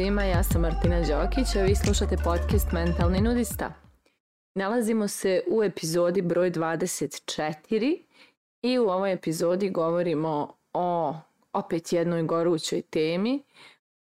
svima, ja sam Martina Đokić, a vi slušate podcast Mentalni nudista. Nalazimo se u epizodi broj 24 i u ovoj epizodi govorimo o opet jednoj gorućoj temi,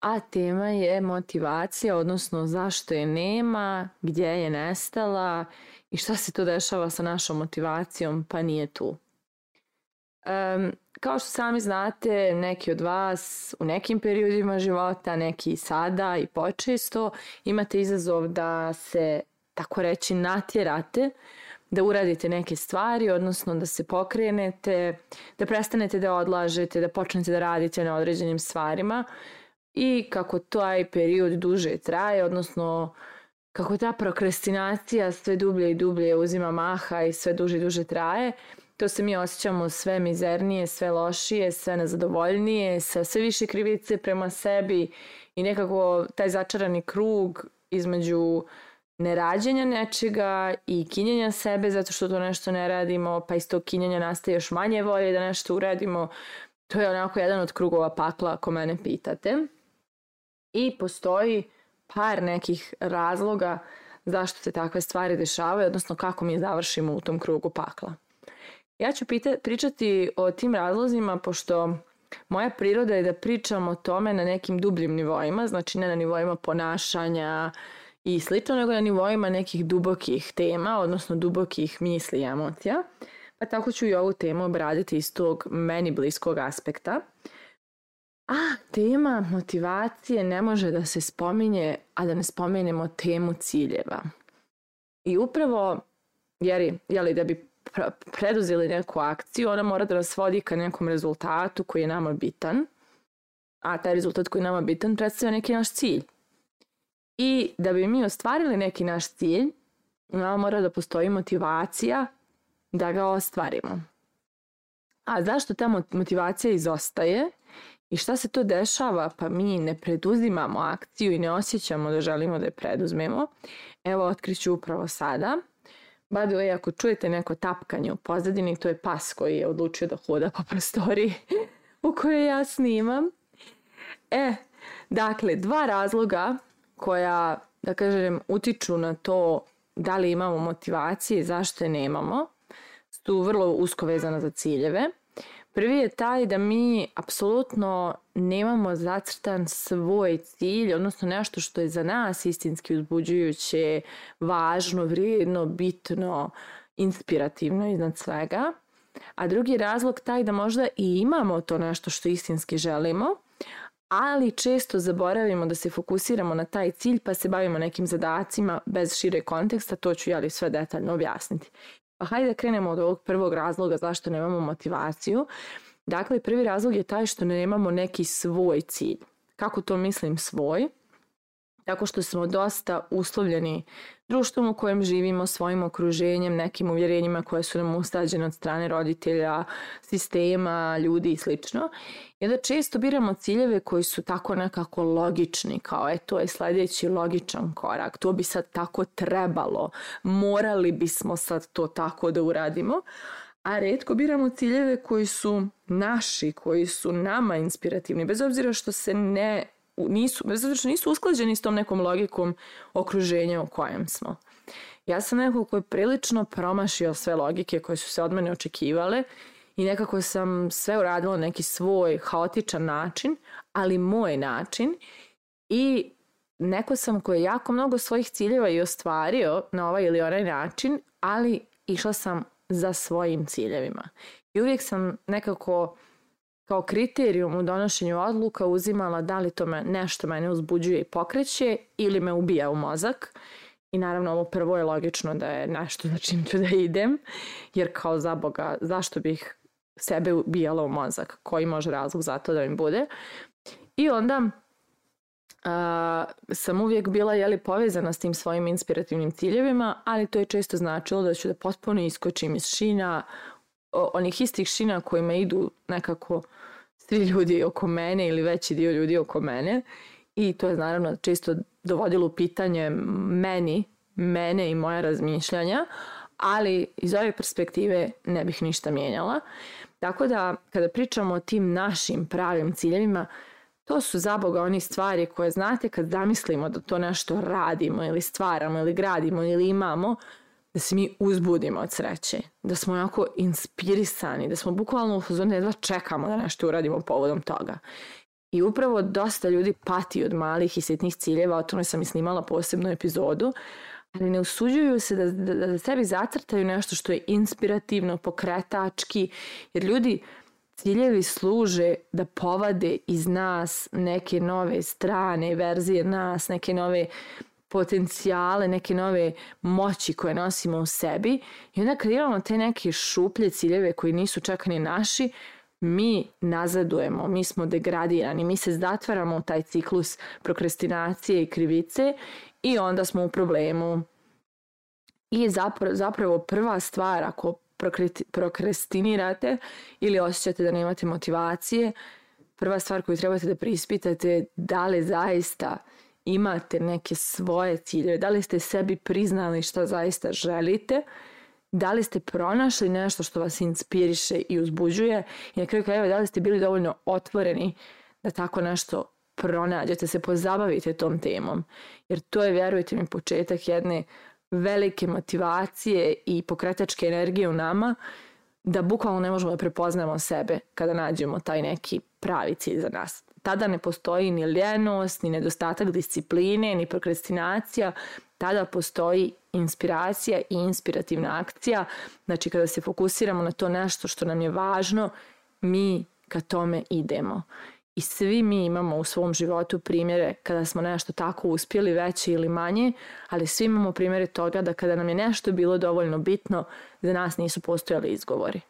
a tema je motivacija, odnosno zašto je nema, gdje je nestala i šta se to dešava sa našom motivacijom pa nije tu. Um, kao što sami znate, neki od vas u nekim periodima života, neki i sada i počesto, imate izazov da se, tako reći, natjerate da uradite neke stvari, odnosno da se pokrenete, da prestanete da odlažete, da počnete da radite na određenim stvarima. I kako taj period duže traje, odnosno kako ta prokrastinacija sve dublje i dublje uzima maha i sve duže i duže traje, to se mi osjećamo sve mizernije, sve lošije, sve nezadovoljnije, sa sve više krivice prema sebi i nekako taj začarani krug između nerađenja nečega i kinjenja sebe zato što to nešto ne radimo, pa iz tog kinjenja nastaje još manje volje da nešto uradimo. To je onako jedan od krugova pakla ako mene pitate. I postoji par nekih razloga zašto se takve stvari dešavaju, odnosno kako mi završimo u tom krugu pakla. Ja ću pita, pričati o tim razlozima pošto moja priroda je da pričam o tome na nekim dubljim nivoima, znači ne na nivoima ponašanja i slično, nego na nivoima nekih dubokih tema, odnosno dubokih misli i emocija. Pa tako ću i ovu temu obraditi iz tog meni bliskog aspekta. A tema motivacije ne može da se spominje, a da ne spomenemo temu ciljeva. I upravo, jer, jeli, da bi preduzeli neku akciju, ona mora da nas vodi ka nekom rezultatu koji je nama bitan, a taj rezultat koji je nama bitan predstavlja neki naš cilj. I da bi mi ostvarili neki naš cilj, nama mora da postoji motivacija da ga ostvarimo. A zašto ta motivacija izostaje i šta se to dešava pa mi ne preduzimamo akciju i ne osjećamo da želimo da je preduzmemo, evo otkriću upravo sada – By the way, ako čujete neko tapkanje u pozadini, to je pas koji je odlučio da hoda po prostoriji u kojoj ja snimam. E, dakle, dva razloga koja, da kažem, utiču na to da li imamo motivacije i zašto je nemamo, su vrlo usko vezana za ciljeve. Prvi je taj da mi apsolutno nemamo zacrtan svoj cilj, odnosno nešto što je za nas istinski uzbuđujuće, važno, vrijedno, bitno, inspirativno iznad svega. A drugi razlog taj da možda i imamo to nešto što istinski želimo, ali često zaboravimo da se fokusiramo na taj cilj pa se bavimo nekim zadacima bez šire konteksta, to ću ja sve detaljno objasniti. Pa hajde da krenemo od ovog prvog razloga zašto nemamo motivaciju. Dakle, prvi razlog je taj što nemamo neki svoj cilj. Kako to mislim svoj? Tako što smo dosta uslovljeni društvom u kojem živimo, svojim okruženjem, nekim uvjerenjima koje su nam ustađene od strane roditelja, sistema, ljudi i slično. I onda često biramo ciljeve koji su tako nekako logični, kao e to je sljedeći logičan korak, to bi sad tako trebalo, morali bismo sad to tako da uradimo a redko biramo ciljeve koji su naši, koji su nama inspirativni, bez obzira što se ne nisu, obzira što nisu usklađeni s tom nekom logikom okruženja u kojem smo. Ja sam neko koji je prilično promašio sve logike koje su se od mene očekivale i nekako sam sve uradila na neki svoj haotičan način, ali moj način i neko sam koji je jako mnogo svojih ciljeva i ostvario na ovaj ili onaj način, ali išla sam za svojim ciljevima. I uvijek sam nekako kao kriterijum u donošenju odluka uzimala da li to me nešto mene uzbuđuje i pokreće ili me ubija u mozak. I naravno ovo prvo je logično da je nešto za čim ću da idem, jer kao za Boga zašto bih sebe ubijala u mozak, koji može razlog za to da mi bude. I onda uh, sam uvijek bila jeli, povezana s tim svojim inspirativnim ciljevima, ali to je često značilo da ću da potpuno iskočim iz šina, onih istih šina kojima idu nekako svi ljudi oko mene ili veći dio ljudi oko mene i to je naravno često dovodilo u pitanje meni, mene i moja razmišljanja, ali iz ove perspektive ne bih ništa mijenjala. Tako da kada pričamo o tim našim pravim ciljevima, To su zaboga oni stvari koje znate kad zamislimo da to nešto radimo ili stvaramo ili gradimo ili imamo, da se mi uzbudimo od sreće, da smo jako inspirisani, da smo bukvalno u fazonu jedva čekamo da nešto uradimo povodom toga. I upravo dosta ljudi pati od malih i sitnih ciljeva, o tome sam i snimala posebnu epizodu, ali ne usuđuju se da, da, da sebi zacrtaju nešto što je inspirativno, pokretački, jer ljudi ciljevi služe da povade iz nas neke nove strane verzije nas, neke nove potencijale, neke nove moći koje nosimo u sebi i onda kad imamo te neke šuplje ciljeve koji nisu čak ni naši, mi nazadujemo, mi smo degradirani, mi se zatvaramo u taj ciklus prokrastinacije i krivice i onda smo u problemu. I zapravo, zapravo prva stvar ako prokrastinirate ili osjećate da nemate motivacije, prva stvar koju trebate da prispitate da li zaista imate neke svoje ciljeve, da li ste sebi priznali šta zaista želite, da li ste pronašli nešto što vas inspiriše i uzbuđuje i na kraju krajeva da li ste bili dovoljno otvoreni da tako nešto pronađete, se pozabavite tom temom. Jer to je, vjerujte mi, početak jedne velike motivacije i pokretačke energije u nama da bukvalno ne možemo da prepoznamo sebe kada nađemo taj neki pravi cilj za nas. Tada ne postoji ni ljenost, ni nedostatak discipline, ni prokrastinacija, tada postoji inspiracija i inspirativna akcija. Znači kada se fokusiramo na to nešto što nam je važno, mi ka tome idemo. I svi mi imamo u svom životu primjere kada smo nešto tako uspjeli veće ili manje, ali svi imamo primjere toga da kada nam je nešto bilo dovoljno bitno, za nas nisu postojali izgovori.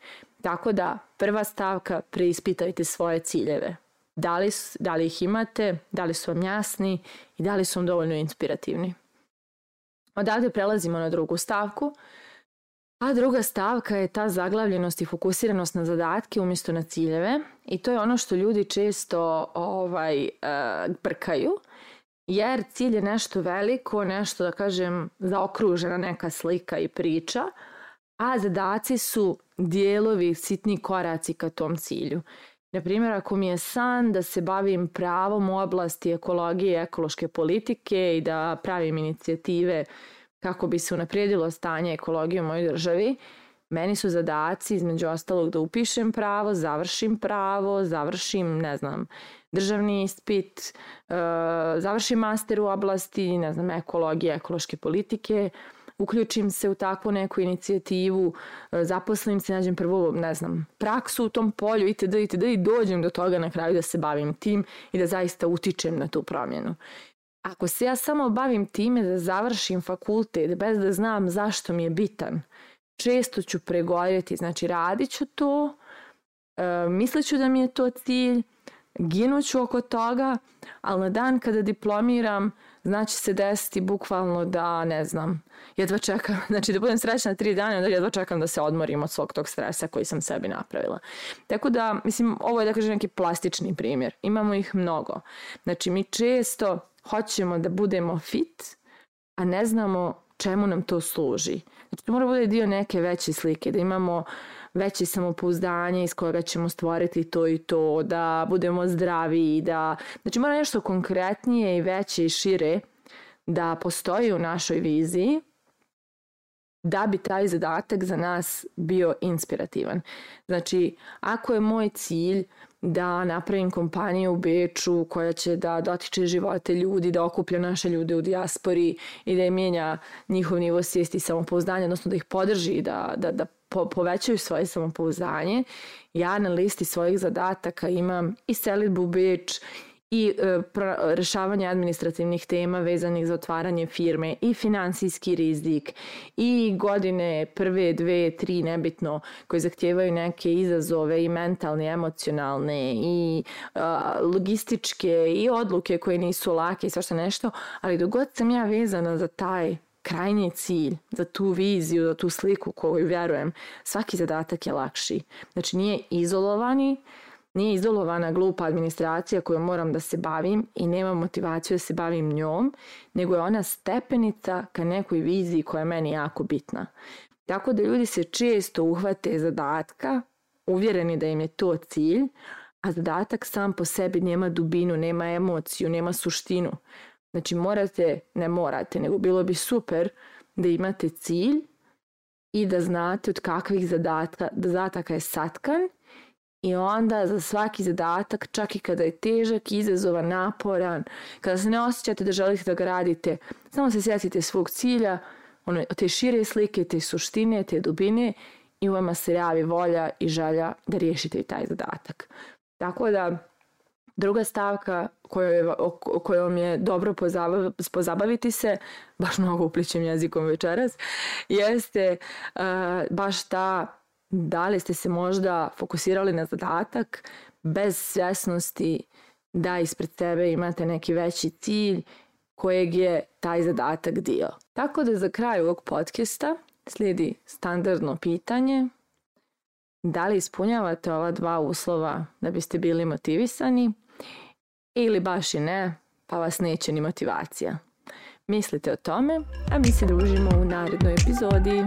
Tako da prva stavka preispitajte svoje ciljeve. Da li, da li ih imate, da li su vam jasni i da li su vam dovoljno inspirativni. Odavde prelazimo na drugu stavku. A druga stavka je ta zaglavljenost i fokusiranost na zadatke umjesto na ciljeve i to je ono što ljudi često ovaj, uh, brkaju jer cilj je nešto veliko, nešto da kažem zaokružena neka slika i priča, a zadaci su dijelovi, sitni koraci ka tom cilju. Na primjer, ako mi je san da se bavim pravom u oblasti ekologije i ekološke politike i da pravim inicijative kako bi se unaprijedilo stanje ekologije u mojoj državi, meni su zadaci između ostalog da upišem pravo, završim pravo, završim, ne znam, državni ispit, uh, završim master u oblasti, ne znam, ekologije, ekološke politike, uključim se u takvu neku inicijativu, e, zaposlim se, nađem prvo, ne znam, praksu u tom polju itd. itd. i dođem do toga na kraju da se bavim tim i da zaista utičem na tu promjenu. Ako se ja samo bavim time da završim fakultet bez da znam zašto mi je bitan, često ću pregorjeti, znači radit ću to, e, mislit da mi je to cilj, ginuću oko toga, ali na dan kada diplomiram znači se desiti bukvalno da, ne znam, jedva čekam, znači da budem srećna tri dana, onda jedva čekam da se odmorim od svog tog stresa koji sam sebi napravila. Tako da, mislim, ovo je da kažem neki plastični primjer. Imamo ih mnogo. Znači, mi često hoćemo da budemo fit, a ne znamo čemu nam to služi. Znači, to mora bude dio neke veće slike, da imamo veće samopouzdanje iz kojega ćemo stvoriti to i to, da budemo zdravi, da... Znači, mora nešto konkretnije i veće i šire da postoji u našoj viziji da bi taj zadatak za nas bio inspirativan. Znači, ako je moj cilj da napravim kompaniju u Beču koja će da dotiče živote ljudi, da okuplja naše ljude u dijaspori i da je mijenja njihov nivo svijesti i samopouzdanja, odnosno da ih podrži, da, da, da po, povećaju svoje samopouzdanje. Ja na listi svojih zadataka imam i selitbu u Beč i e, rešavanje administrativnih tema vezanih za otvaranje firme i finansijski rizik i godine prve, dve, tri, nebitno, koje zahtijevaju neke izazove i mentalne, emocionalne i a, logističke i odluke koje nisu lake i svašta nešto, ali dogod sam ja vezana za taj krajnji cilj, za tu viziju, za tu sliku koju vjerujem, svaki zadatak je lakši. Znači nije izolovani, nije izolovana glupa administracija koju moram da se bavim i nemam motivaciju da se bavim njom, nego je ona stepenica ka nekoj viziji koja je meni jako bitna. Tako da ljudi se često uhvate zadatka, uvjereni da im je to cilj, a zadatak sam po sebi nema dubinu, nema emociju, nema suštinu. Znači morate, ne morate, nego bilo bi super da imate cilj i da znate od kakvih zadatka, zadataka je satkan i onda za svaki zadatak, čak i kada je težak, izazovan, naporan, kada se ne osjećate da želite da ga radite, samo se sjetite svog cilja, ono, te šire slike, te suštine, te dubine i u vama se javi volja i želja da riješite i taj zadatak. Tako da, druga stavka kojoj, kojom je dobro pozabaviti se, baš mnogo upličem jezikom večeras, jeste uh, baš ta da li ste se možda fokusirali na zadatak bez svjesnosti da ispred sebe imate neki veći cilj kojeg je taj zadatak dio. Tako da za kraj ovog podcasta slijedi standardno pitanje da li ispunjavate ova dva uslova da biste bili motivisani ili baš i ne, pa vas neće ni motivacija. Mislite o tome, a mi se družimo u narednoj epizodi.